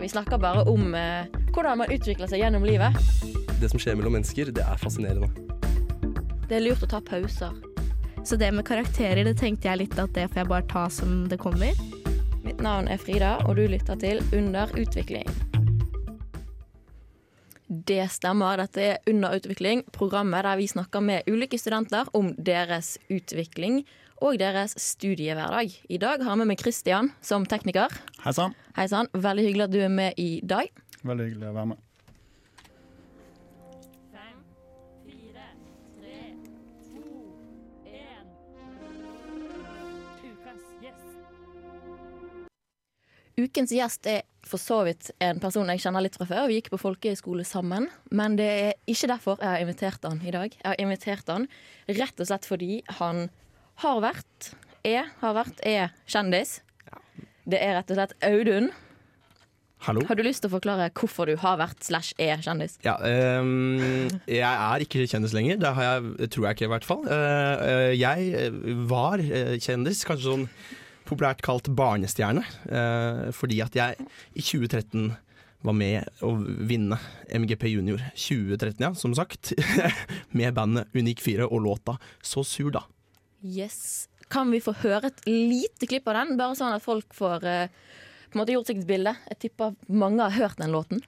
Vi snakker bare om eh, hvordan man utvikler seg gjennom livet. Det som skjer mellom mennesker, det er fascinerende. Det er lurt å ta pauser. Så det med karakterer, det tenkte jeg litt at det får jeg bare ta som det kommer. Mitt navn er Frida, og du lytter til Under utvikling. Det stemmer. Dette er Under utvikling, programmet der vi snakker med ulike studenter om deres utvikling og deres studiehverdag. I dag har vi med Kristian som tekniker. Hei sann. Veldig hyggelig at du er med i dag. Veldig hyggelig å være med. Ukens gjest er for så vidt en person jeg kjenner litt fra før. Vi gikk på folkehøyskole sammen. Men det er ikke derfor jeg har invitert han i dag. Jeg har invitert han rett og slett fordi han har vært, er, har vært, er kjendis. Det er rett og slett Audun. Hallo? Har du lyst til å forklare hvorfor du har vært slash er kjendis? Ja, um, jeg er ikke kjendis lenger. Det har jeg, tror jeg ikke, i hvert fall. Uh, jeg var kjendis, kanskje sånn populært kalt barnestjerne, uh, fordi at jeg i 2013 var med å vinne MGP Junior 2013, ja, som sagt. med bandet Unik 4 og låta Så sur, da. Yes. Kan vi få høre et lite klipp av den? Bare sånn at folk får uh, på en måte gjort seg et bilde. Jeg tipper mange har hørt den låten.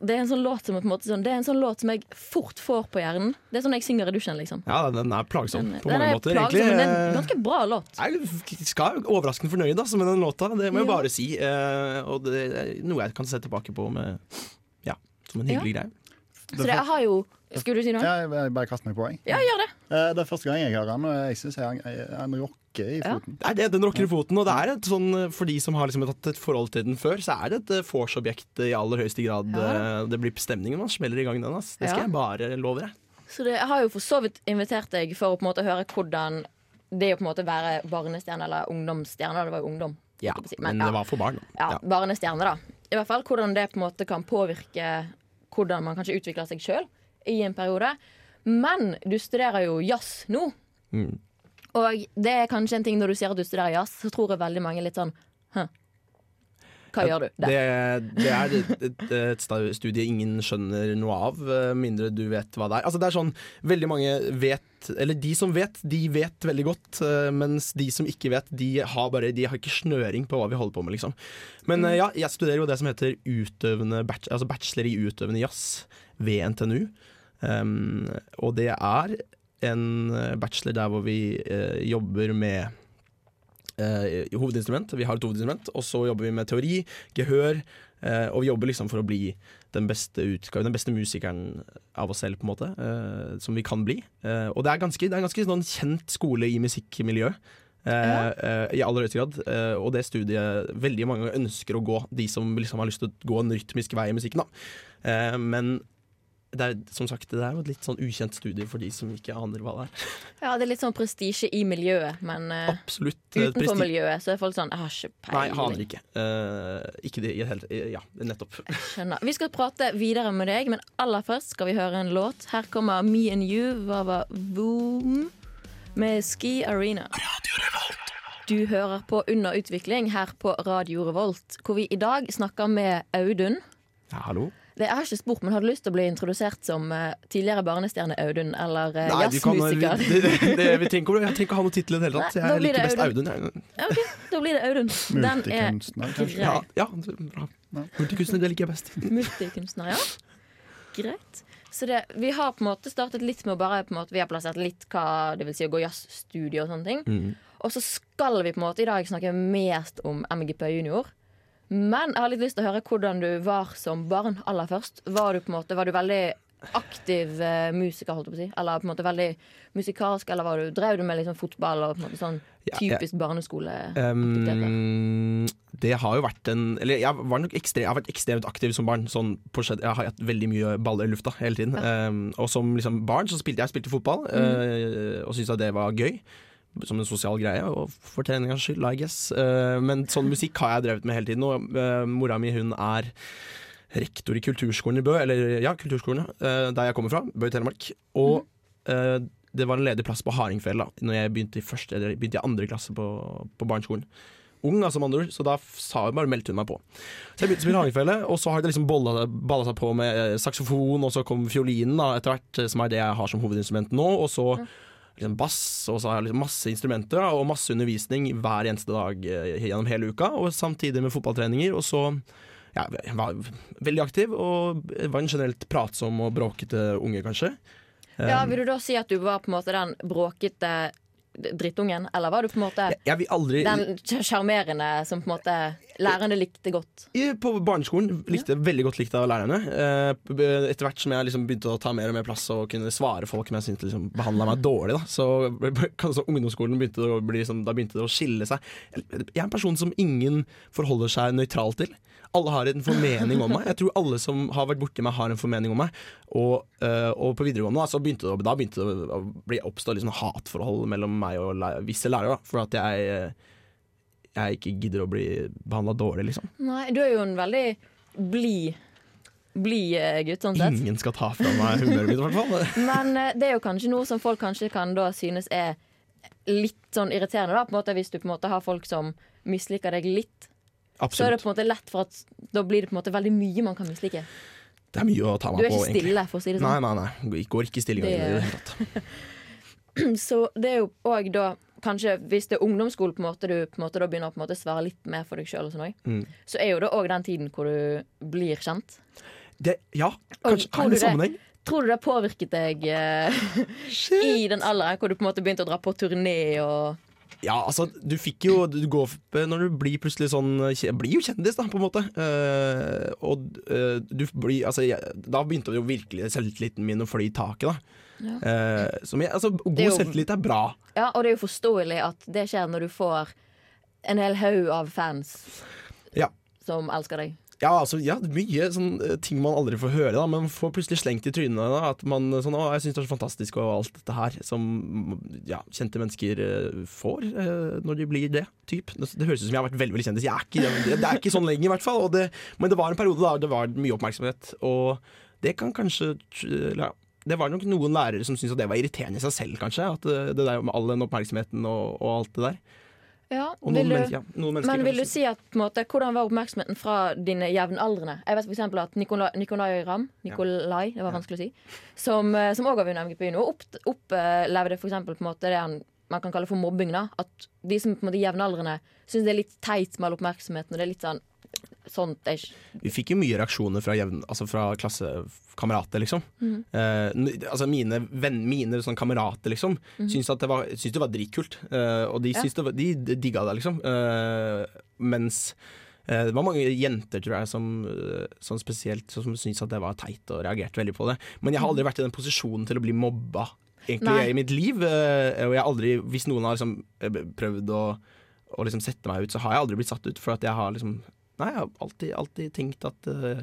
Det er en sånn låt som på en måte sånn Det er en sånn låt som jeg fort får på hjernen. Det er sånn jeg synger i dusjen, liksom. Ja, den er plagsom Den, på mange er måter. plagsom, egentlig. men det er en ganske bra låt. Jeg skal overraskende fornøyd altså, med den låta, det må jeg Ja. bare si. Eh, og det er noe jeg kan se tilbake på med, ja, som en hyggelig greie. Så det, jeg har jo Skulle du si noe? Ja, jeg, bare kast meg på, jeg. Ja, gjør det. Eh, Det er første gang jeg hører den, og jeg syns jeg er en rocker i Ja. foten. Det er det, den rocker i foten, og det er et sånn, for de som har liksom tatt et forhold til den før, så er det et eh, vorsobjekt i aller høyeste grad. Ja. Eh, Det blir bestemningen man smeller i gang den. Ass. Det skal Ja. jeg bare love deg. Så det, jeg har jo for så vidt invitert deg for å på en måte høre hvordan det å på en måte være barnestjerne eller ungdomsstjerne. Det var jo ungdom. Ja, si. men ja, det var for barn. ja, Ja. barnestjerne, da. I hvert fall hvordan det på en måte kan påvirke hvordan man kanskje utvikler seg sjøl i en periode. Men du studerer jo jazz nå. Mm. Og det er kanskje en ting når du sier at du studerer jazz, så tror jeg veldig mange litt sånn Hæ? Hva gjør du? Det, det er et, et, studie ingen skjønner noe av, eh, mindre du vet hva det er. Altså det er sånn, Veldig mange vet, eller de som vet, de vet veldig godt. eh, Mens de som ikke vet, de har bare De har ikke snøring på hva vi holder på med, liksom. Men eh, ja, jeg studerer jo det som heter utøvende altså bachelor i utøvende jazz ved NTNU. Um, og det er en bachelor der hvor vi uh, jobber med eh, hovedinstrument. Vi har et hovedinstrument, og så jobber vi med teori, gehør, eh, og vi jobber liksom for å bli den beste utgave, den beste musikeren av oss selv, på en måte, eh, som vi kan bli. Eh, og det er ganske, det er en ganske sånn kjent skole i musikkmiljøet. Eh, eh, I aller høyeste grad. Og det studiet veldig mange ønsker å gå, de som liksom har lyst til å gå en rytmisk vei i musikken. Da. Men det er, som sagt, det er jo et litt sånn ukjent studie for de som ikke aner hva det er. Ja, det er litt sånn prestisje i miljøet, men uh, Absolutt. utenfor presti- miljøet så er folk sånn Jeg har ikke peiling. Nei, aner ikke. Uh, ikke det i det hele tatt. Ja, nettopp. Skjønner. Vi skal prate videre med deg, men aller først skal vi høre en låt. Her kommer Me and You, Vava Voom, med Ski Arena. Du hører på Under utvikling her på Radio Revolt, hvor vi i dag snakker med Audun. Ja, hallo? Det jeg har ikke spurt, men Har du lyst til å bli introdusert som uh, tidligere barnestjerne Audun eller uh, Nei, vi, jazzmusiker? det, det, vi trenger jeg trenger ikke ha noen tittel i det hele tatt. Jeg blir liker best Audun. Audun. Ja, ok, Da blir det Audun. Den er grei. Ja, ja, bra. Multikunstner, det liker jeg best. Multikunstner, ja. Greit. Så det, vi har på en måte startet litt med å bare på en måte, Vi har plassert litt hva det vil si å gå jazzstudio og sånne ting. Mm. Og så skal vi på en måte i dag snakke mest om MGP junior. Men jeg har litt lyst til å høre hvordan du var som barn aller først. Var du på en måte, var du veldig aktiv eh, musiker, holdt jeg på å si? Eller på en måte veldig musikalsk? Eller var du, drev du med liksom fotball og på en måte sånn Ja, ja. typisk barneskole? Um, det har jo vært en Eller jeg, var nok ekstrem, jeg har vært ekstremt aktiv som barn. Sånn på, jeg har hatt veldig mye baller i lufta hele tiden. Um, og som liksom barn så spilte jeg spilte fotball, uh, og syntes at det var gøy. Som en sosial greie, og for treningas skyld, I guess. Uh, men sånn musikk har jeg drevet med hele tiden. Og uh, mora mi hun er rektor i kulturskolen i Bø, eller ja, kulturskolen, eh, der jeg kommer fra, Bø i Telemark. Og eh, det var en ledig plass på Hardingfjell da Når jeg begynte i, første, begynte i andre klasse på, på barneskolen. Ung, altså, andre så da sa hun bare meldte hun meg på. Så jeg begynte å spille Hardingfjellet, og så har det liksom balla seg på med eh, saksofon, og så kom fiolinen da, etter hvert, eh, som er det jeg har som hovedinstrument nå, og så liksom bass, og så har jeg liksom masse instrumenter og masse undervisning hver eneste dag eh, gjennom hele uka, og samtidig med fotballtreninger, og så ja, jeg var veldig aktiv, og var en generelt pratsom og bråkete unge, kanskje. Ja, Um, Vil du da si at du var på en måte den bråkete drittungen, eller var du på en måte jeg, jeg aldri den sjarmerende som på en måte lærerne likte godt? I- På barneskolen likte jeg veldig godt likt av lærerne. Eh, Etter hvert som jeg liksom begynte å ta mer og mer plass og kunne svare folk som jeg syntes liksom behandla meg dårlig, da, så kanskje ungdomsskolen begynte å bli liksom, da begynte det å skille seg. Jeg er en person som ingen forholder seg nøytral til. Alle har en formening om meg. Jeg tror alle som har vært borti meg, har en formening om meg. Og, eh, og på videregående da, så begynte det, da begynte det å bli oppstå liksom hatforhold mellom meg og læ- visse lærere. For at jeg, eh, jeg ikke gidder å bli behandla dårlig, liksom. Nei, du er jo en veldig blid blid eh, gutt, sånn sett. Ingen skal ta fra meg humøret mitt, i hvert fall. Men eh, det er jo kanskje noe som folk kanskje kan da synes er litt sånn irriterende, da, på en måte, hvis du på en måte har folk som misliker deg litt. Så er det på en måte lett for at da blir det på en måte veldig mye man kan mislike. Det er mye å ta meg på Du er ikke ikke egentlig. stille, for å si det sånn. nei, nei. nei. Går ikke i stillinga i det hele tatt. Så det er jo òg da Kanskje hvis det er ungdomsskole på en måte du på en måte da begynner å svare litt mer for deg sjøl, sånn, Mm. så er jo det òg den tiden hvor du blir kjent. Det, ja, kanskje tror er det sammenheng. Tror du det påvirket deg eh, i den alderen hvor du på en måte begynte å dra på turné og Ja, altså, du fikk jo Du går når du blir plutselig sånn Blir jo kjendis, da, på en måte. Uh, og uh, du blir Altså, jeg, da begynte jo virkelig selvtilliten min å fly i taket, da. Ja. Uh, som jeg, altså, god jo- selvtillit er bra. Ja, og det er jo forståelig at det skjer når du får en hel haug av fans Ja. som elsker deg. Ja, altså, ja, mye sånn, eh, ting man aldri får høre, da, men man får plutselig slengt i trynet. Da, at man sånn, å, jeg syns det er så fantastisk og alt dette her, som ja, kjente mennesker eh, får eh, når de blir det. Typ. Det, høres ut som jeg har vært veldig veldig kjendis. Er ikke, det, det er ikke sånn lenger, i hvert fall. Det, men det var en periode da det var mye oppmerksomhet, og det kan kanskje ja, det var nok noen lærere som syntes at det var irriterende i seg selv, kanskje. At eh, det der med all den oppmerksomheten og, og alt det der. Ja, Og noen, du, men, ja, noen mennesker men vil du si at på måte, hvordan var oppmerksomheten fra dine jevnaldrende? Jeg vet eksempel at Nikolai, Nikolai Ram, Nikolai, det var vanskelig å si, som òg også har vunnet MGP nå, opp, opplevde eksempel på en måte det han man kan kalle for mobbing. da At de som på en måte jevnaldrende syns det er litt teit med all oppmerksomheten. Og det er litt sånn sånt ish. Vi fikk jo mye reaksjoner fra, jevn, altså fra klassekamerater, liksom. Mm. Eh, altså mine venn, mine sånn kamerater, liksom, syntes at det var, syntes det var dritkult. Eh, og de, Ja. var, de digga det, liksom. Eh, mens eh, det var mange jenter, tror jeg, som, eh, som spesielt som syntes at det var teit og reagerte veldig på det. Men jeg har aldri vært i den posisjonen til å bli mobba egentlig Nei. i mitt liv. eh, og jeg har aldri, hvis noen har liksom prøvd å, å liksom sette meg ut, så har jeg aldri blitt satt ut. For at jeg har liksom Nei, jeg har alltid, alltid tenkt at uh,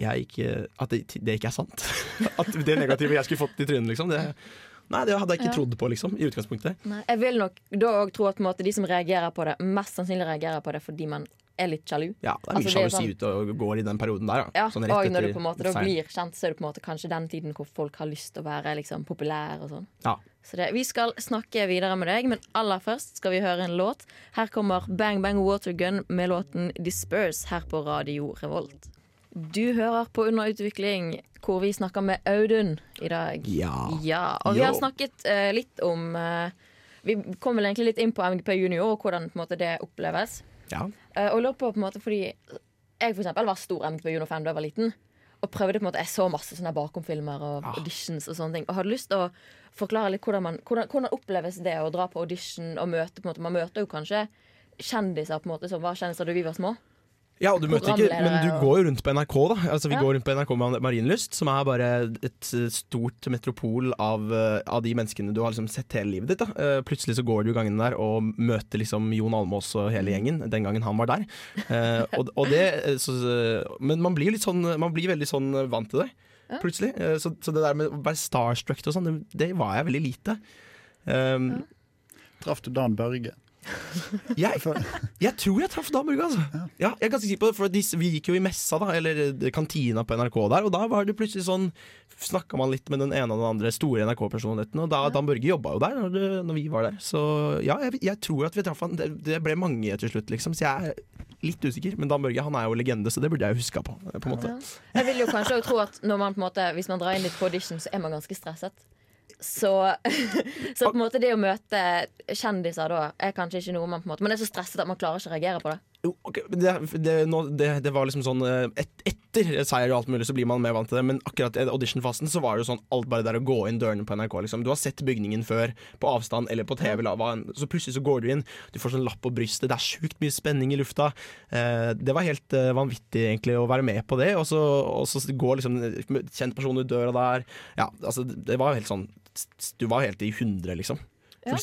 jeg ikke At det, det ikke er sant. at det negative jeg skulle fått i trynet, liksom. Det, nei, det hadde jeg ikke Ja. trodd på, liksom. I utgangspunktet. Nei, jeg vil nok da òg tro at måte, de som reagerer på det, mest sannsynlig reagerer på det fordi man er litt sjalu. Ja, det er mye Altså, sjalusi ute og går i den perioden der. Ja, Sånn og når du på en måte blir kjent, så er det på en måte kanskje den tiden hvor folk har lyst til å være liksom, populære og sånn. Ja. Så det, vi skal snakke videre med deg, men aller først skal vi høre en låt. Her kommer Bang Bang Watergun med låten Disperse her på Radio Revolt. Du hører på Under utvikling, hvor vi snakker med Audun i dag. Ja. Ja, og vi har snakket uh, litt om uh, Vi kom vel egentlig litt inn på MGP Junior og hvordan måte, det oppleves. ja. Eh, og jeg lurer på, på en måte, fordi jeg for eksempel var stor MGP Junior-fan da jeg var liten. Og prøvde på en måte, Jeg så masse sånne bakomfilmer og Ah. auditions og sånne ting. Og hadde lyst til å forklare litt hvordan, man, hvordan, hvordan oppleves det å dra på audition og møte på en måte, Man møter jo kanskje kjendiser på en måte som var kjendiser da vi var små. Ja, du møter ikke, men du går jo rundt på NRK, da. Altså, vi Ja. går rundt på NRK med Marienlyst, som er bare et eh, stort metropol av, eh, av de menneskene du har liksom sett hele livet ditt. Da. Eh, Plutselig så går du gangen der og møter liksom Jon Almaas og hele gjengen, den gangen han var der. Eh, og, og det, så, men man blir, litt sånn, man blir veldig sånn vant til det, plutselig. Så, så det der med å være starstruck og sånn, det, det var jeg veldig lite. Um, Traff du Dan Børge? Jeg, jeg tror jeg traff Dan Børge, altså. Ja, jeg er ganske sikker på det, for de, Vi gikk jo i messa, da, eller eh, kantina på NRK der, og da var det plutselig sånn Snakka man litt med den ene og den andre store NRK-personligheten, og da Dan Børge jobba jo der når, det, når vi var der. Så ja, jeg, jeg tror at vi traff han. Det, det ble mange til slutt, liksom, så jeg er litt usikker. Men Dan Børge han er jo legende, så det burde jeg huska på. på en måte. Ja. Jeg vil jo kanskje også tro at når man på en måte, hvis man drar inn litt på audition, så er man ganske stresset. Så, så på en måte det å møte kjendiser da er kanskje ikke noe man på en måte Man er så stresset at man klarer ikke å reagere på det. Jo, ok, det, det, det, det var liksom sånn eh, et, Etter seier og alt mulig så blir man mer vant til det, men akkurat i auditionfasen så var det jo sånn alt bare der å gå inn dørene på NRK. Liksom. Du har sett bygningen før, på avstand eller på TV, så plutselig så går du inn, du får sånn lapp på brystet, det er sjukt mye spenning i lufta. Eh, det var helt eh, vanvittig egentlig å være med på det, og så, og så går liksom kjent person ut døra der. Ja, altså det var helt sånn Du var helt i hundre, liksom. Ja.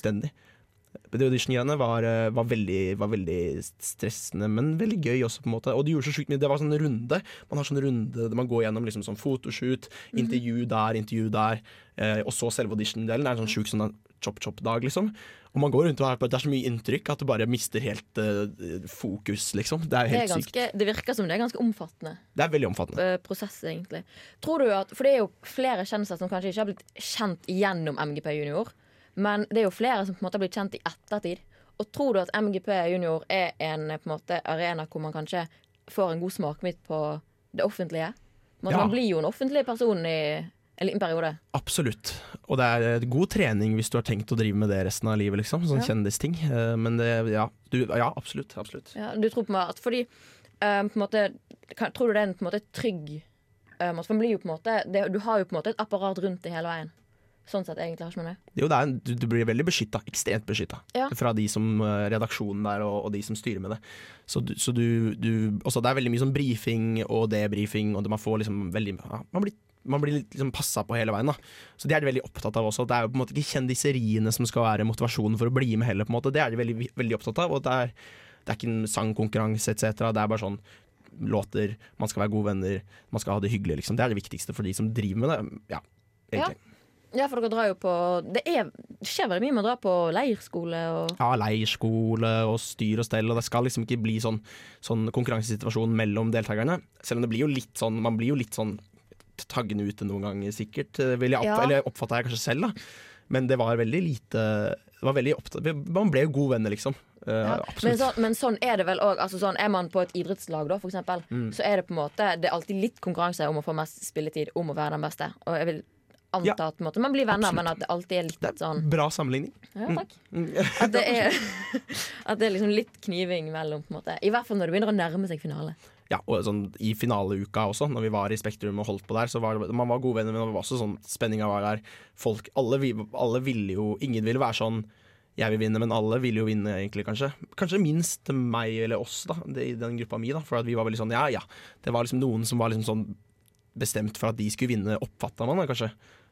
Det audition-greiene var, eh, var, veldig, var veldig stressende, men veldig gøy også, på en måte. Og de gjorde så sjukt mye. Det var sånn runde. Man har sånn runde man går gjennom liksom sånn fotoshoot, intervju der, intervju der, eh, og så selve audition-delen. Det er en sånn sjuk sånn chop-chop-dag, liksom. Og man går rundt og har på Det er så mye inntrykk at du bare mister helt uh, fokus, liksom. Det er Det, er ganske, sykt. det virker som det er ganske omfattende Det er veldig omfattende. Uh, prosess, egentlig. Tror du at, For det er jo flere kjendiser som kanskje ikke har blitt kjent gjennom MGP Junior, men det er jo flere som på en måte har blitt kjent i ettertid. Og tror du at MGP Junior er en på en måte, arena hvor man kanskje får en god smakebit på det offentlige? Man, Ja. man blir jo en offentlig person i en liten periode. Absolutt. Og det er eh, god trening hvis du har tenkt å drive med det resten av livet, liksom. Sånn Ja. kjendisting. Eh, Men det, ja. Du, ja, absolutt. absolutt. Ja, du tror på meg at fordi um, på en måte, kan, Tror du det er en på en måte trygg um, at man blir jo på en måte det, Du har jo på en måte et apparat rundt det hele veien. Sånn sett egentlig har ikke man. Jo, det er, en- du, du blir veldig beskytta. Ekstremt beskytta. Ja. Fra de som eh, redaksjonen der og, og de som styrer med det. Så, du, så du, du også, Det er veldig mye sånn brifing og debrifing, og det, man får liksom veldig ja, Man blir, man blir liksom passa på hele veien. da Så det er de veldig opptatt av også. Det er jo på en måte ikke kjendiseriene som skal være motivasjonen for å bli med heller. på en måte Det er de veldig, veldig opptatt av. Og det er, det er ikke en sangkonkurranse etc. Det er bare sånn låter, man skal være gode venner, man skal ha det hyggelig. liksom Det er det viktigste for de som driver med det. Ja, egentlig. Ja, for dere drar jo på Det, er, det skjer veldig mye med å dra på leirskole og ja, leirskole og styr og stell, og det skal liksom ikke bli sånn, sånn konkurransesituasjon mellom deltakerne. Selv om det blir jo litt sånn Man blir jo litt sånn taggende ute noen ganger, sikkert. Vil jeg opp, Ja. Eller oppfatta jeg kanskje selv, da. Men det var veldig lite det var veldig opptatt, Man ble jo gode venner, liksom. Eh, ja. men, så, men sånn er det vel òg. Altså sånn, er man på et idrettslag, da, for eksempel, Mm. så er det på en måte Det er alltid litt konkurranse om å få mest spilletid, om å være den beste. Og jeg vil anta Ja. at måte, man blir venner, Absolutt. men at det alltid er litt sånn bra sammenligning. Ja, takk. Mm. At det er, at det er liksom litt kniving mellom, på en måte. I hvert fall når det begynner å nærme seg finale. Ja, og sånn I finaleuka også, når vi var i Spektrum og holdt på der, så var det, man var gode venner, men det var også sånn spenninga var der. Folk, alle, alle ville jo Ingen ville være sånn jeg vil vinne, men alle ville jo vinne, egentlig, kanskje. Kanskje minst meg eller oss, da, det, i den gruppa mi. da For at vi var veldig sånn, ja ja. Det var liksom noen som var liksom sånn bestemt for at de skulle vinne, oppfatta man da, kanskje.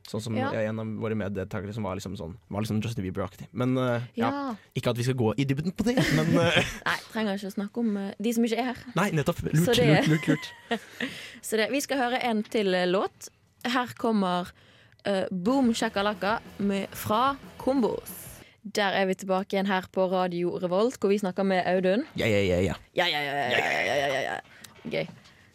Sånn som Ja. en av våre meddeltakere som var liksom sånn Var liksom Justin Bieber-aktig. Men uh, ja. Ja. Ikke at vi skal gå i dybden på det, men uh, Nei, trenger ikke å snakke om uh, de som ikke er her. Nei, nettopp. Lurt, det- lurt, lurt, lurt. Så det, vi skal høre en til låt. Her kommer Boom Shakalaka med Fra Kombos. Der er vi tilbake igjen her på Radio Revolt, hvor vi snakker med Audun. Ja, ja, ja, ja. Ja, ja, ja, ja, ja, ja, ja, ja. Gøy.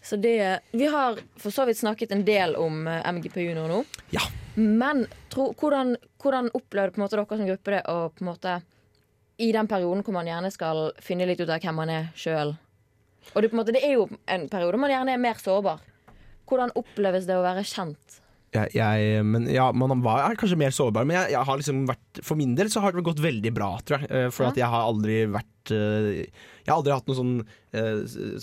Så det Vi har for så vidt snakket en del om MGP Junior nå. Ja. Men tro, hvordan, hvordan opplevde måte dere som gruppe det å på måte I den perioden hvor man gjerne skal finne litt ut av hvem man er sjøl. Og det, måte, det er jo en periode man gjerne er mer sårbar. Hvordan oppleves det å være kjent? Jeg, jeg, men ja, man var, er kanskje mer sårbar, men jeg, jeg har liksom vært For min del så har det gått veldig bra, tror jeg. Eh, For at jeg har aldri vært eh, Jeg har aldri hatt noe sånn,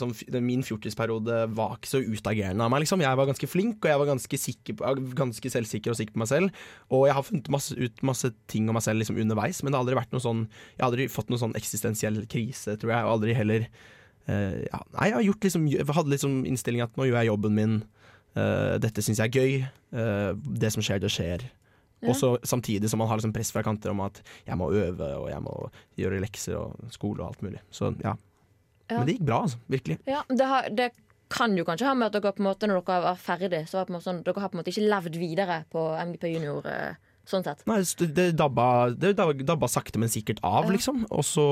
sånn Min fjortisperiode var ikke så utagerende av meg, liksom. Jeg var ganske flink, og jeg var ganske, sikker på, ganske selvsikker og sikker på meg selv. Og jeg har funnet masse, ut masse ting om meg selv liksom underveis, men det har aldri vært noe sånn Jeg har aldri fått noen sånn eksistensiell krise, tror jeg. Og aldri heller ja, Nei, jeg har gjort liksom hadde liksom innstilling at nå gjør jeg jobben min. Eh, dette syns jeg er gøy. Uh, det som skjer, det skjer. Ja. Og så Samtidig som man har liksom press fra kanter om at jeg må øve og jeg må gjøre lekser og skole og alt mulig. Så ja. Ja. Men det gikk bra, altså. Virkelig. Ja, det, har, det kan jo kanskje ha med at dere på en måte når dere var ferdig, så var det på en måte sånn, dere har på en måte ikke levd videre på MGP Junior eh, sånn sett. Nei, det dabba, det dabba, dabba sakte, men sikkert av, Ja. liksom. Og så,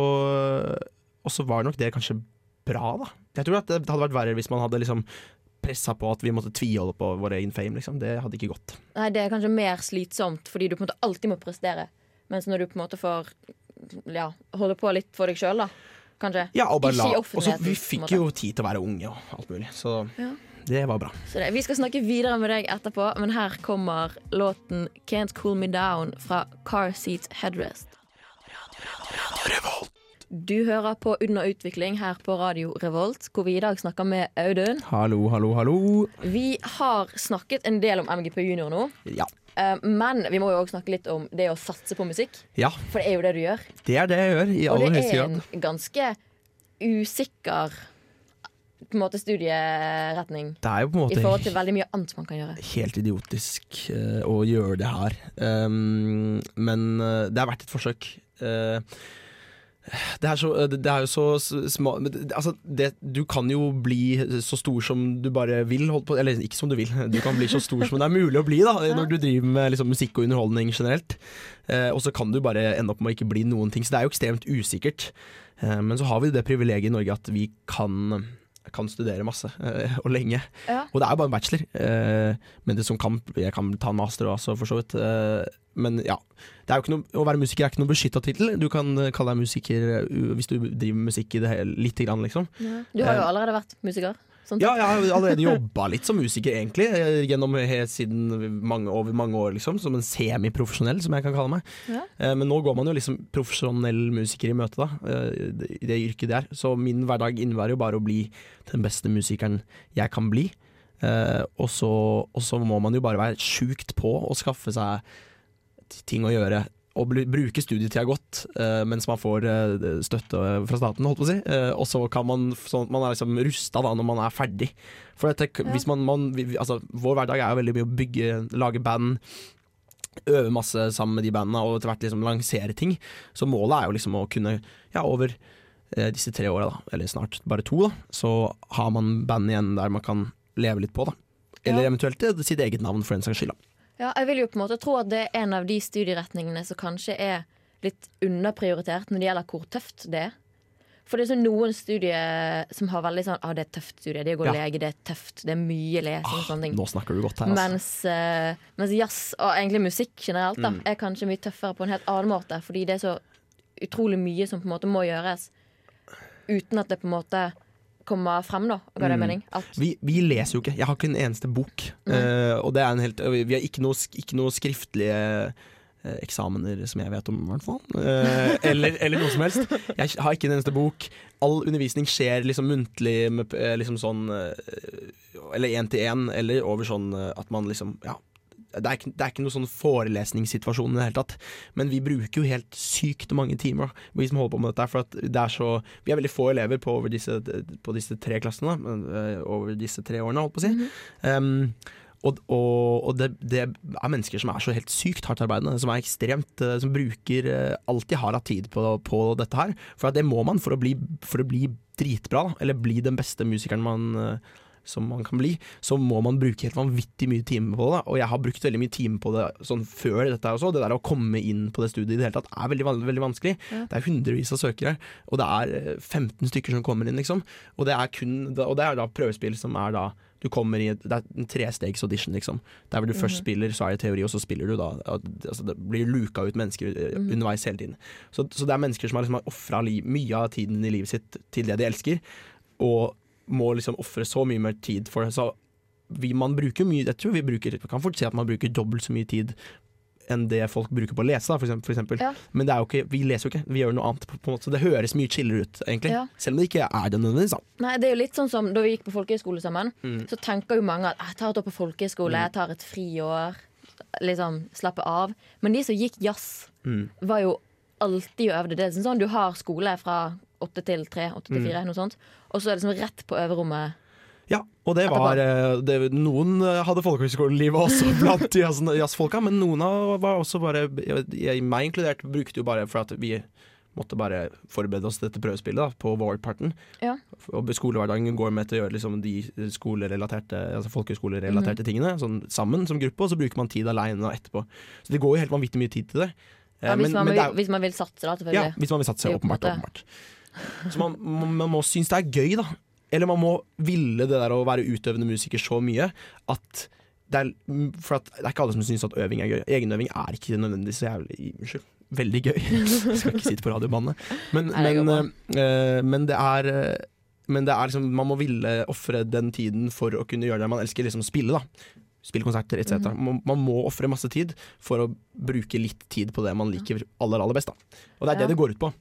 og så var nok det kanskje bra, da. Jeg tror at det hadde vært verre hvis man hadde liksom pressa på at vi måtte tviholde på vår egen fame, liksom. Det hadde ikke gått. Nei, det er kanskje mer slitsomt, fordi du på en måte alltid må prestere. Mens når du på en måte får ja, holde på litt for deg sjøl, da. Kanskje. Ja, og bare la Også, Vi fikk jo tid til å være unge og alt mulig, så Ja. det var bra. Så det, vi skal snakke videre med deg etterpå, men her kommer låten 'Can't Cool Me Down' fra Car Seat Headrest. Du hører på Under utvikling her på Radio Revolt, hvor vi i dag snakker med Audun. Hallo, hallo, hallo. Vi har snakket en del om MGP Junior nå, Ja. eh, men vi må jo også snakke litt om det å satse på musikk. ja, For det er jo det du gjør. det er det jeg gjør, i aller høyeste grad. Og det er en ganske usikker på en måte studieretning Det er jo på en måte i forhold til veldig mye annet man kan gjøre. helt idiotisk eh, å gjøre det her. Um, men eh, det er verdt et forsøk. Eh, det er, så, det er jo så s- små men det- altså det, Du kan jo bli så stor som du bare vil, eller ikke som du vil. Du kan bli så stor som det er mulig å bli da når du driver med liksom, musikk og underholdning generelt. Eh, og så kan du bare ende opp med å ikke bli noen ting. Så det er jo ekstremt usikkert. Eh, men så har vi det privilegiet i Norge at vi kan, kan studere masse eh, og lenge. Ja. Og det er jo bare en bachelor. Eh, men det som kan, jeg kan ta en master også, for så vidt. Eh, men ja. Det er jo ikke noe, å være musiker er ikke noen beskytta tittel. Du kan kalle deg musiker hvis du driver musikk i det hele, lite grann, liksom. Du har jo allerede vært musiker. Sånn Ja, jeg har allerede jobba litt som musiker, egentlig. eh, Gjennom siden mange, over mange år, liksom. Som en semiprofesjonell, som jeg kan kalle meg. Ja. Eh, Men nå går man jo liksom profesjonell musiker i møte, da. eh, I det yrket det er. Så min hverdag innebærer jo bare å bli den beste musikeren jeg kan bli. Og, så, må man jo bare være sjukt på å skaffe seg ting å gjøre. Bli, bruke studietida godt eh, mens man får eh, støtte fra staten, holdt på å si. Eh, og så kan man sånn at man er liksom rusta når man er ferdig. For dette, hvis man, man altså, Vår hverdag er jo veldig mye å bygge, lage band. Øve masse sammen med de bandene og etter hvert liksom lansere ting. Så målet er jo liksom å kunne, ja, over eh, disse tre åra, da, eller snart bare to, da, så har man band igjen der man kan leve litt på, da. Eller Ja. eventuelt eh, sitt eget navn, for den saks skyld. da. Ja, jeg vil jo på en måte tro at det er en av de studieretningene som kanskje er litt underprioritert når det gjelder hvor tøft det er. For det er sånn noen studier som har veldig sånn ah, det er tøft studie. Det å gå Ja. lege, det er tøft. Det er mye lesing og sånne ting. Nå snakker du godt her, altså. Mens, uh, mens jazz, og egentlig musikk generelt, da, Mm. er kanskje mye tøffere på en helt annen måte. Fordi det er så utrolig mye som på en måte må gjøres uten at det på en måte kommer frem, da. Ga det Mm. mening? Vi, vi leser jo ikke. Jeg har ikke en eneste bok. Eh, og det er en helt, vi har ikke noe, ikke noe skriftlige eh, eksamener som jeg vet om, i hvert fall. Eh, eller, eller noe som helst. Jeg har ikke en eneste bok. All undervisning skjer liksom muntlig, med, eh, liksom sånn eh, Eller én til én, eller over sånn at man liksom Ja. Det er, ikke, det er ikke noe sånn forelesningssituasjon i det hele tatt. Men vi bruker jo helt sykt mange timer, vi som holder på med dette. For det er så Vi er veldig få elever på, disse, på disse tre klassene. eh, Over disse tre årene, holdt på å si. Um, og og, og det, det er mennesker som er så helt sykt hardt arbeidende, som er ekstremt eh, Som bruker eh, alt de har av tid på, på dette her. For det må man for å bli, for å bli dritbra, da. Eller bli den beste musikeren man som man kan bli, så må man bruke helt vanvittig mye timer på det. Og jeg har brukt veldig mye timer på det sånn før dette også. Det der å komme inn på det studiet i det hele tatt er veldig, veldig vanskelig. Ja. Det er hundrevis av søkere, og det er eh, 15 stykker som kommer inn, liksom. Og det er kun Og det er da prøvespill som er da du kommer i et, Det er en trestegs audition, liksom. Der hvor du først spiller, så er det teori, og så spiller du da. Altså, det blir luka ut mennesker eh, underveis hele tiden. Så, så det er mennesker som har, liksom, ofra mye av tiden i livet sitt til det de elsker, og må liksom ofre så mye mer tid for det. Så vi, man bruker mye Jeg tror vi bruker kan fort si at man bruker dobbelt så mye tid enn det folk bruker på å lese, for eksempel. For eksempel. Ja. Men det er jo ikke, vi leser jo ikke, vi gjør noe annet. På, på en måte. Så det høres mye chillere ut, egentlig. Ja. Selv om det ikke er det nødvendigvis. Nei, det er jo litt sånn som Da vi gikk på folkehøyskole sammen, Mm. så tenker jo mange at «Ah, jeg tar et år på folkehøyskole, jeg tar et friår, liksom slappe av. Men de som gikk jazz, Mm. var jo alltid og øvde. Det er sånn du har skole fra åtte til tre, åtte til Mm. fire, noe sånt. Og så er det liksom rett på øverrommet. Ja, og det var eh, det, Noen eh, hadde folkehøyskolelivet også blant jazzfolka, men noen av var også bare jeg, meg inkludert, brukte jo bare for at vi måtte bare forberede oss til dette prøvespillet da, på vårparten. Ja. Og skolehverdagen går med til å gjøre liksom, de skolerelaterte, altså folkehøyskolerelaterte tingene sånn, sammen som gruppe, og så bruker man tid aleine etterpå. Så det går jo helt vanvittig mye tid til det. Eh, Ja, hvis, men- man men det er- hvis man vil satse, da, ja, hvis man vil satse. Åpenbart. åpenbart. Så man, man, må synes det er gøy, da. Eller man må ville det der å være utøvende musiker så mye at det er, for at det er ikke alle som syns at øving er gøy. Egenøving er ikke nødvendigvis så jævlig Unnskyld. Veldig gøy. Jeg skal ikke sitte på radiobandet. Men, men, eh, men det er eh, men det er liksom, man må ville ofre den tiden for å kunne gjøre det man elsker, liksom spille. da Spille konserter etc. Mhm. Man, man må ofre masse tid for å bruke litt tid på det man liker aller aller best. da Og det er det det går ut på.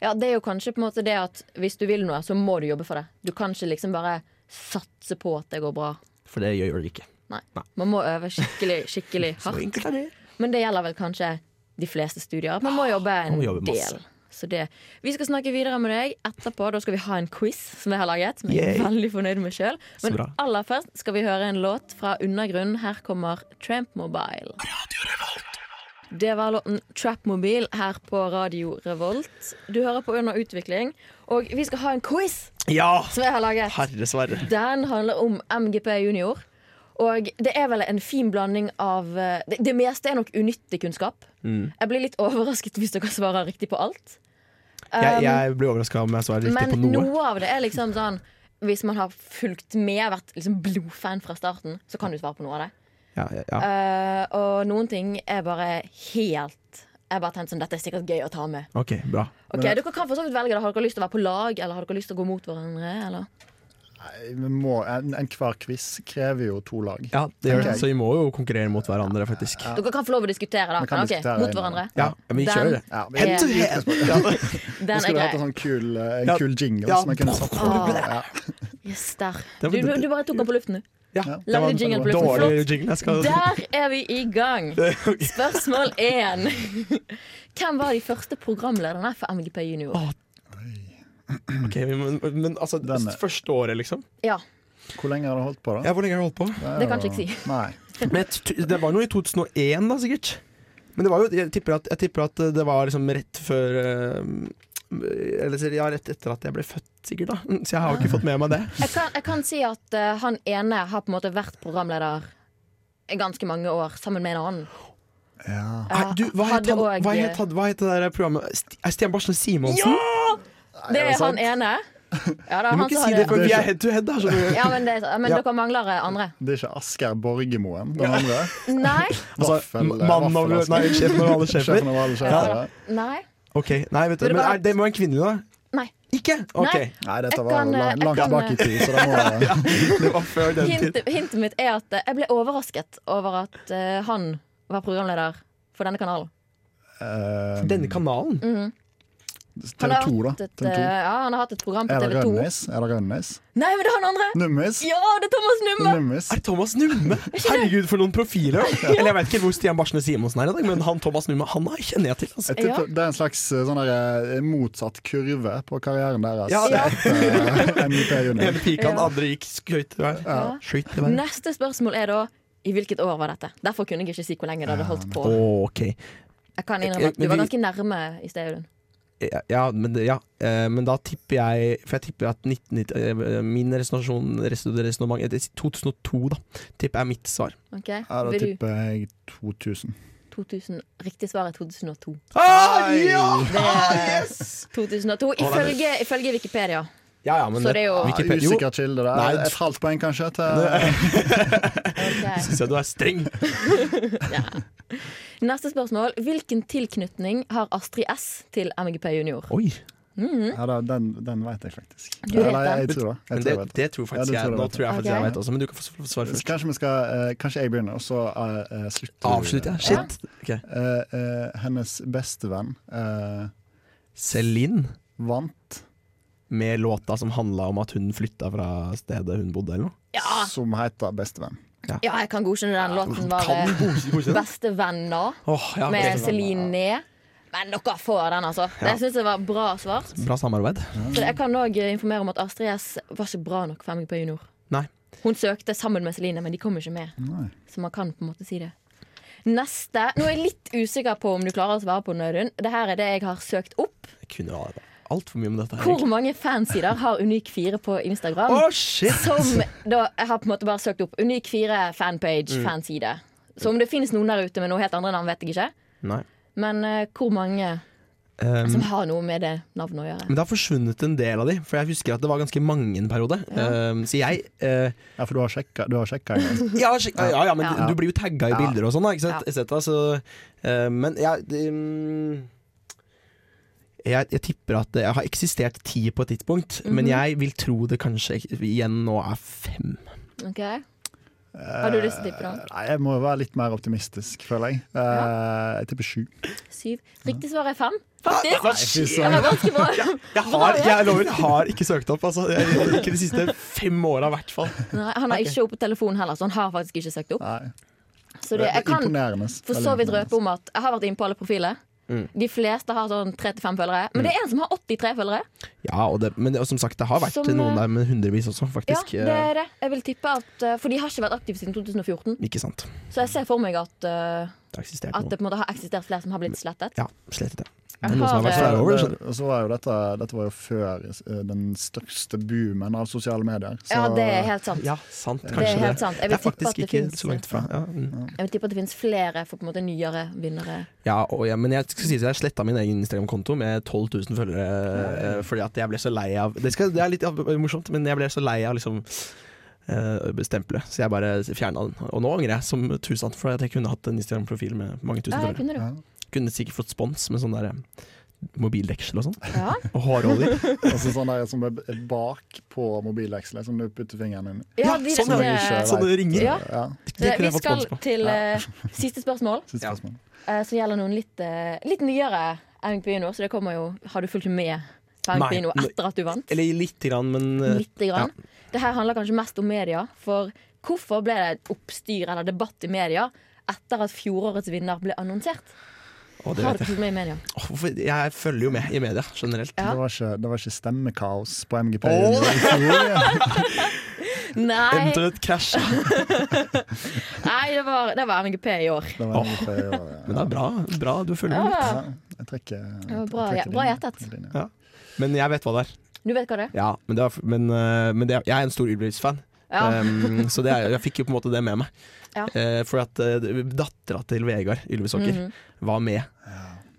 Ja, det er jo kanskje på en måte det at hvis du vil noe, så må du jobbe for det. Du kan ikke liksom bare satse på at det går bra. For det gjør du ikke. Nei, Man må øve skikkelig, skikkelig Så hardt. enkelt er det. Men det gjelder vel kanskje de fleste studier. Man må jobbe en må jobbe del. Så det. Vi skal snakke videre med deg etterpå. Da skal vi ha en quiz som jeg har laget. Som jeg er veldig fornøyd med selv Men aller først skal vi høre en låt fra Undergrunn. Her kommer Tramp Mobile. Det var låten 'Trapmobil' her på Radio Revolt. Du hører på Under utvikling, og vi skal ha en quiz Ja! som jeg har laget. Herresverre. Den handler om MGP junior. Og det er vel en fin blanding av eh, Det, det meste er nok unyttig kunnskap. Mm. Jeg blir litt overrasket hvis dere svarer riktig på alt. Jeg, Um, jeg blir overraska om jeg svarer riktig på noe. Men noe av det er liksom sånn Hvis man har fulgt med, vært liksom blodfan fra starten, så kan du svare på noe av det. Ja, ja, ja. Eh, og noen ting er bare helt Jeg bare tenkte sånn, Dette er sikkert gøy å ta med. OK, bra. Ok, Dere kan for så vidt velge Da. Har dere lyst til å være på lag, eller har dere lyst til å gå mot hverandre? Eller? Nei, vi må, en, Enhver quiz krever jo to lag. Ja, det gjør det. Så vi må jo konkurrere mot hverandre, faktisk. Ja. Dere kan få lov å diskutere, da. Men diskutere Mot hverandre. Ja, ja vi kjører det. Ja, vi, Ja. Den er skulle hatt en grei. sånn kul, eh, en kul jingle Ja. som jeg kunne satt på. Ja. Yes, der. Du, du, du bare tok den på luften, du. Ja, Ja. det var jingle en på luften. Flott. dårlig jingle. Skal Der er vi i gang. Spørsmål én. Hvem var de første programlederne for MGP Junior? Ok, Men, Men altså, Den er- første året, liksom? Ja, Hvor lenge har du holdt på, da? Ja, Hvor lenge har du holdt på? Det kan ikke jeg si. Nei. Men t- det var noe i 2001, da, sikkert. Men det var jo, jeg tipper at, jeg tipper at det var liksom rett før eh, Eller ja, rett etter at jeg ble født, sikkert. da Så jeg har jo ikke fått med meg det. jeg kan, jeg kan si at uh, han ene har på en måte vært programleder i ganske mange år sammen med en annen. Ja. Nei, du, hva het han- også- hva het hva het det der programmet? St- er Stian Barsen Simonsen? Ja! Det er han ene. Ja, det er Du må ikke si det, for vi er head to head. Da. Ja, men, det, men Ja. dere mangler andre. Det er ikke Asgeir Borgermoen, den andre? Nei. Altså, mannen over. Nei. Sjefen over alle sjefer. Nei. Ok, nei, vet du, men er, Det må være en kvinne, da? Nei. Ikke? Ok, Nei. Nei, dette var kan, eh, langt, langt kan, tilbake i tid, så det må Det var før den tid. Hintet, mitt er at eh, jeg ble overrasket over at uh, han var programleder for denne kanalen. Um, Denne kanalen? Mm Han TV har 2, da. hatt et, TV 2. eh, ja, han har hatt et program på Er TV 2. Rønnes? Er det Rønnes? Nei, men det er han andre! Nummis? Ja, det er Thomas Numme! Nummis. Er det Thomas Numme? Herregud, for noen profiler! ja. Eller jeg vet ikke hvor Stian Barsne Simonsen er i dag, men han Thomas Numme Han har- kjenner jeg til. Altså. Jeg tipper Det er en slags eh, sånn der, eh, motsatt kurve på karrieren deres. Ja, det- etter, Junior. Ene pikan, Ja. andre gikk skøyt ja. Ja. Neste spørsmål er da i hvilket år var dette? Derfor kunne jeg ikke si hvor lenge det hadde holdt på. Ok. Jeg kan innrømme at du var ganske nærme i sted, Audun. Ja, men, ja. eh, men da tipper jeg For jeg tipper at 1990, eh, min resonasjon resonnement er 2002, da. Tipper er mitt svar. Okay. Ja, da Vil du? tipper jeg 2000. 2000. Riktig svar er 2002. Ah, ja! Det er yes! 2002 ifølge, ifølge Wikipedia. Ja, ja, men Så det er jo- Ja, Wikipedia- Usikker kilde der. Nei, Et halvt poeng kanskje til okay. Syns jeg du er streng. Ja. Neste spørsmål. Hvilken tilknytning har Astrid S til MGP Junior? Oi. Mhm. Ja, da, den, den vet jeg faktisk. Du vet Eller, jeg, den? jeg tror det. Jeg det, tror det. det tror faktisk Ja, det jeg. tror jeg Nå tror jeg faktisk okay. jeg vet også, men du kan få svare først. kanskje vi skal uh, Kanskje jeg begynner, og så uh, slutter du. Avslutt, ja. Shit. Ok. Eh, Uh, hennes bestevenn eh, Celine vant, med låta som handla om at hun flytta fra stedet hun bodde, eller noe. Ja, som heter Bestevenn. ja, jeg kan godkjenne den låten. Var Kan du godkjenne godkjenne den? Bestevenner oh, ja, med. Celine Ned. Men dere får den, altså. Det Ja. syns jeg var bra svart. Bra samarbeid. Så jeg kan òg informere om at Astrid S var ikke bra nok for MGP Junior. Nei. Hun søkte sammen med Celine, men de kom ikke med. Nei. Så man kan på en måte si det. Neste. Nå er jeg litt usikker på om du klarer å svare på den, Audun. Dette er det jeg har søkt opp. Jeg kunne jo altfor mye om dette. her Hvor mange fansider har Unik4 på Instagram? Oh, shit! Som da Jeg har på en måte bare søkt opp Unik4 fanpage, Mm. fanside. Så om det finnes noen der ute med noe helt andre navn, vet jeg ikke. Nei. Men uh, hvor mange Um, som har noe med det navnet å gjøre? men det har forsvunnet en del av de, for jeg husker at det var ganske mange en periode. Um, så jeg uh, Ja, for du har sjekka, du har sjekka en gang. ja, sjekka, ja, ja, men Ja. du blir jo tagga i Ja. bilder og sånn, da, ikke Ja. sant? Et cetera, så, uh, men ja det, mm, jeg Jeg tipper at det har eksistert ti på et tidspunkt, men Mhm. jeg vil tro det kanskje igjen nå er fem. Ok Har du lyst til å tippe, da? Eh, Nei, jeg må være litt mer optimistisk, føler jeg. Ja. Jeg tipper sju. Syv. Riktig svar er fem, faktisk. Hva fy Det var ganske bra. Jeg har, jeg lover, har ikke søkt opp, altså. Jeg, ikke de siste fem åra, i hvert fall. Nei, han har ikke opp på telefonen heller, så han har faktisk ikke søkt opp. Nei. Så det, jeg kan for så vidt røpe om at jeg har vært inne på alle profiler. Mm. De fleste har sånn 3-5 følgere. Men det er en som har 83 følgere. Ja, og det, men det, og som sagt, det har vært Som, noen eh, der med hundrevis også, faktisk. Ja, det er det. Jeg vil tippe at eh, For de har ikke vært aktive siden 2014. Eh, Ikke sant. Så jeg ser for meg at, uh, Det at det på en måte har eksistert flere som har blitt slettet. Ja, slettet det. Jeg har eh, over det. Så var jo dette, dette var jo før eh, den største boomen av sosiale medier. Så, Ja, det er helt sant. Ja, sant. Det er helt sant. Jeg Det vil er tippe faktisk at det ikke finnes- så langt fra. Ja, mm. Jeg vil tippe at det finnes flere for på en måte nyere vinnere. ja, og, ja men jeg skal si at jeg sletta min egen Instagram-konto med 12 000 følgere mm. fordi at jeg ble så lei av Det, skal, det er litt morsomt, men jeg ble så lei av liksom eh, stempelet, så jeg bare fjerna den. Og nå angrer jeg som tusen for at jeg kunne hatt en Instagram-profil med mange tusen følgere. Kunne sikkert fått spons med sånn der eh, mobildeksel og sånn. Ja. Og hårolje. altså sånn der som er bak på mobildekselet, som du putter fingeren inn i. Ja, de, sånn, det, sånn det ringer. Ja. Ja, Det vi skal til uh, siste spørsmål, siste Ja. spørsmål. eh, som gjelder noen litt, uh, litt nyere Bino. Så det kommer jo Har du fulgt med på Bino etter at du vant? Eller lite grann, men Lite grann. Det her handler kanskje mest om media. For hvorfor ble det oppstyr eller debatt i media etter at fjorårets vinner ble annonsert? Det Har du fulgt med i media? Oh, hvorfor- jeg følger jo med i media generelt. Ja. Det, var ikke, det var ikke stemmekaos på MGP. Oh! Nei, Eventuelt krasj. nei det, var, det var MGP i år. Det var MGP i år, ja. Men det er bra, bra du følger med. Ja, Ja, jeg trekker, jeg bra- bra gjettet. Ja. Men jeg vet hva det er. du vet hva det er? Ja, men, det var, men, eh, men det, jeg er en stor Ylvis-fan, Ja. um, så det er, jeg fikk jo på en måte det med meg. Ja. Eh, for at eh, dattera til Vegard Ylvisåker -hmm. var med.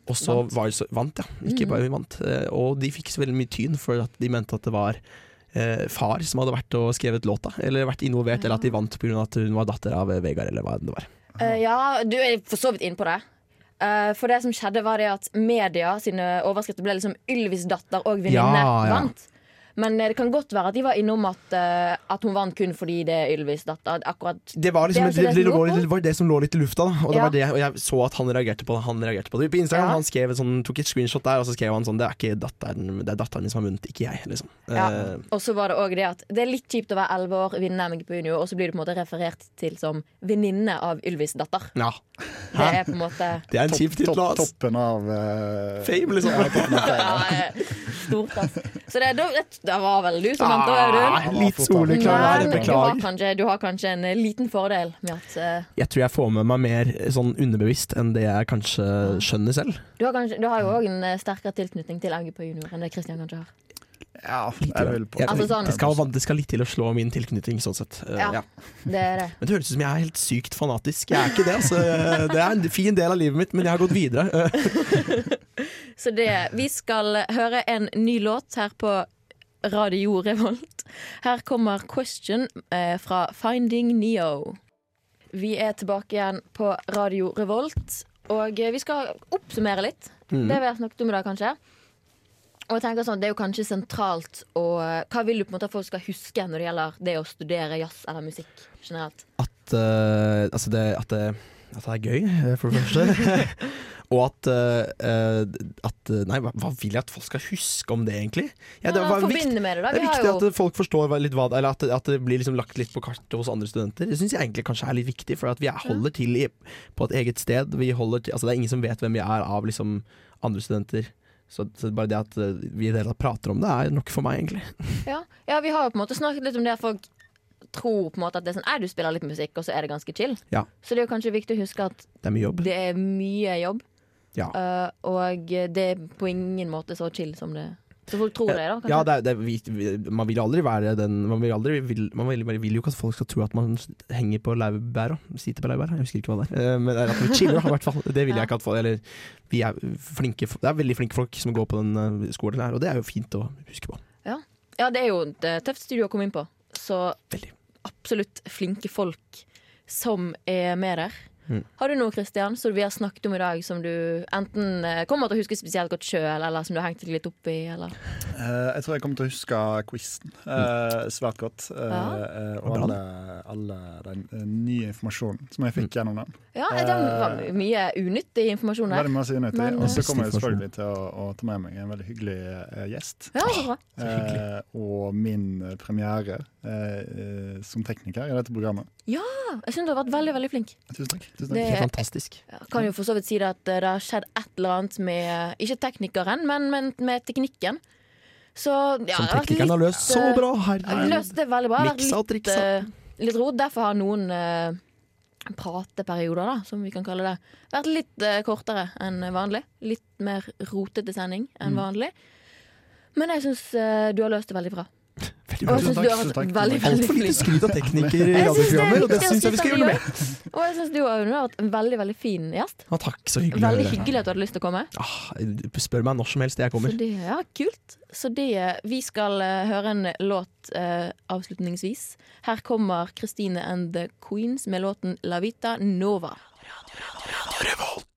Og så Vant. var så, vant, ja. Ikke Mhm. bare vant. Eh, og de fikk så veldig mye tyn for at de mente at det var eh, far som hadde vært og skrevet låta, eller vært involvert, eller at de vant pga. at hun var datter av Vegard, eller hva det var. Uh, ja, du er for så vidt inne på det. Uh, for det som skjedde var det at media sine overskrifter ble liksom Ylvis datter og venninne Ja, ja. vant. Men eh, det kan godt være at de var innom at, eh, at hun vant kun fordi det er Ylvis datter. Det var, liksom, Det det, altså det, det det var det som lå litt i lufta, da. Og, det Ja. var det, og jeg så at han reagerte på det. Han reagerte på det På Instagram Ja. Han skrev sånn, tok et screenshot der, og så skrev han sånn Det er ikke datteren, det er datteren min som har vunnet, ikke jeg. Liksom. Ja. Uh, Og så var det òg det at det er litt kjipt å være 11 år, vinne MGP Junior, og så blir du på en måte referert til som venninne av Ylvis datter. ja. Det er på en måte Det er en kjip tittel. ass. Toppen av uh, Fame, liksom. Ja, toppen av fame. ja, Stort, ass. Så det, det, det var vel du som vant, da, Ah, Audun. litt soleklar, Beklager. du har, kanskje, du har kanskje en eh, liten fordel med at uh, Jeg tror jeg får med meg mer sånn underbevisst enn det jeg kanskje skjønner selv. du, har kanskje, du har jo òg en eh, sterkere tilknytning til MGP Junior enn det Kristian kanskje har. Ja, jeg vil på Jeg- Altså sånn- det, skal, det skal litt til å slå min tilknytning, sånn sett. Eh, Ja. ja. Det er det. Men det høres ut som jeg er helt sykt fanatisk. Jeg er ikke det. Altså. Det er en fin del av livet mitt, men jeg har gått videre. Eh, Så det, vi skal høre en ny låt her på Radio Revolt. Her kommer 'Question' eh, fra Finding Neo. Vi er tilbake igjen på Radio Revolt, og eh, vi skal oppsummere litt. Mm. Det vi har snakket om i dag, kanskje. Og jeg tenker sånn, Det er jo kanskje sentralt og Hva vil du på en måte at folk skal huske når det gjelder det å studere jazz eller musikk generelt? At, uh, altså det, at, det, at det er gøy, eh, for det første. Og at, uh, at Nei, hva, vil jeg at folk skal huske om det, egentlig? Ja, det, var viktig, med det, da. det er Vi har viktig jo at folk forstår litt hva det Eller at, at det blir liksom lagt litt på kartet hos andre studenter. Det syns jeg egentlig kanskje er litt viktig, for at vi er, holder til i, på et eget sted. Vi til, altså det er ingen som vet hvem vi er av liksom andre studenter. Så, så bare det at vi i det hele tatt prater om det, er nok for meg, egentlig. Ja. ja, vi har jo på en måte snakket litt om det at folk tror på en måte at det er sånn «Ei, du spiller litt musikk, og så er det ganske chill. Ja. Så det er jo kanskje viktig å huske at Det er mye jobb. det er mye jobb. Ja. uh, og det er på ingen måte så chill som det Så folk tror det, da. Kanskje? Ja, det er, det er, vi, man vil aldri være den Man vil, aldri, vil, man vil, man vil jo ikke at folk skal tro at man henger på laurbæra. Sitter på laurbæra, jeg husker ikke hva det er. Uh, Men det er at vi chiller, i hvert fall. Det vil jeg ikke at folk Eller vi er flinke Det er veldig flinke folk som går på den eh, skolen her, og det er jo fint å huske på. Ja, det er jo et tøft studio å komme inn på. Så Veldig. Absolutt flinke folk som er med der. Mm. Har du noe Kristian, som vi har snakket om i dag, som du enten eh, kommer til å huske spesielt godt sjøl, eller som du har hengt deg litt opp i? Eller? Uh, jeg tror jeg kommer til å huske quizen uh, svært godt. Uh, Ja. eh, og alle, alle den nye informasjonen som jeg fikk gjennom den. Ja, det var mye unyttig informasjon der. Veldig masse unyttig. Men, Og så kommer jeg selvfølgelig til å, å ta med meg en veldig hyggelig gjest. Ja, så bra. Så hyggelig. Eh, og min premiere som tekniker i dette programmet. Ja! Jeg syns du har vært veldig veldig flink. Tusen takk. Tusen Det- er fantastisk. Jeg kan jo for så vidt si det at eh, det har skjedd et eller annet med Ikke teknikeren, men, men med teknikken. Så ja, Som teknikeren litt, har løst så eh, bra, herregud. løst det veldig bra. Miksa og triksa. litt, eh, litt rot. Derfor har noen prateperioder, da, som vi kan kalle det, vært litt uh, kortere enn vanlig. Litt mer rotete sending enn Mm. vanlig. Men jeg syns du har løst det veldig bra. Og jeg syns takk, du har tusen vært takk. veldig, veldig Altfor lite skryt av teknikere i er radioprogrammer, og det syns jeg vi skal gjøre noe med. Og jeg syns du har vært en veldig veldig fin gjest. Ja, takk, så hyggelig. Veldig hyggelig at du hadde lyst til å komme. Ah, spør meg når som helst, jeg kommer. Så det, ja, kult. Så det, vi skal eh, høre en låt uh, avslutningsvis. Her kommer Christine and the Queens med låten La Vita Nova. Radio Revolt.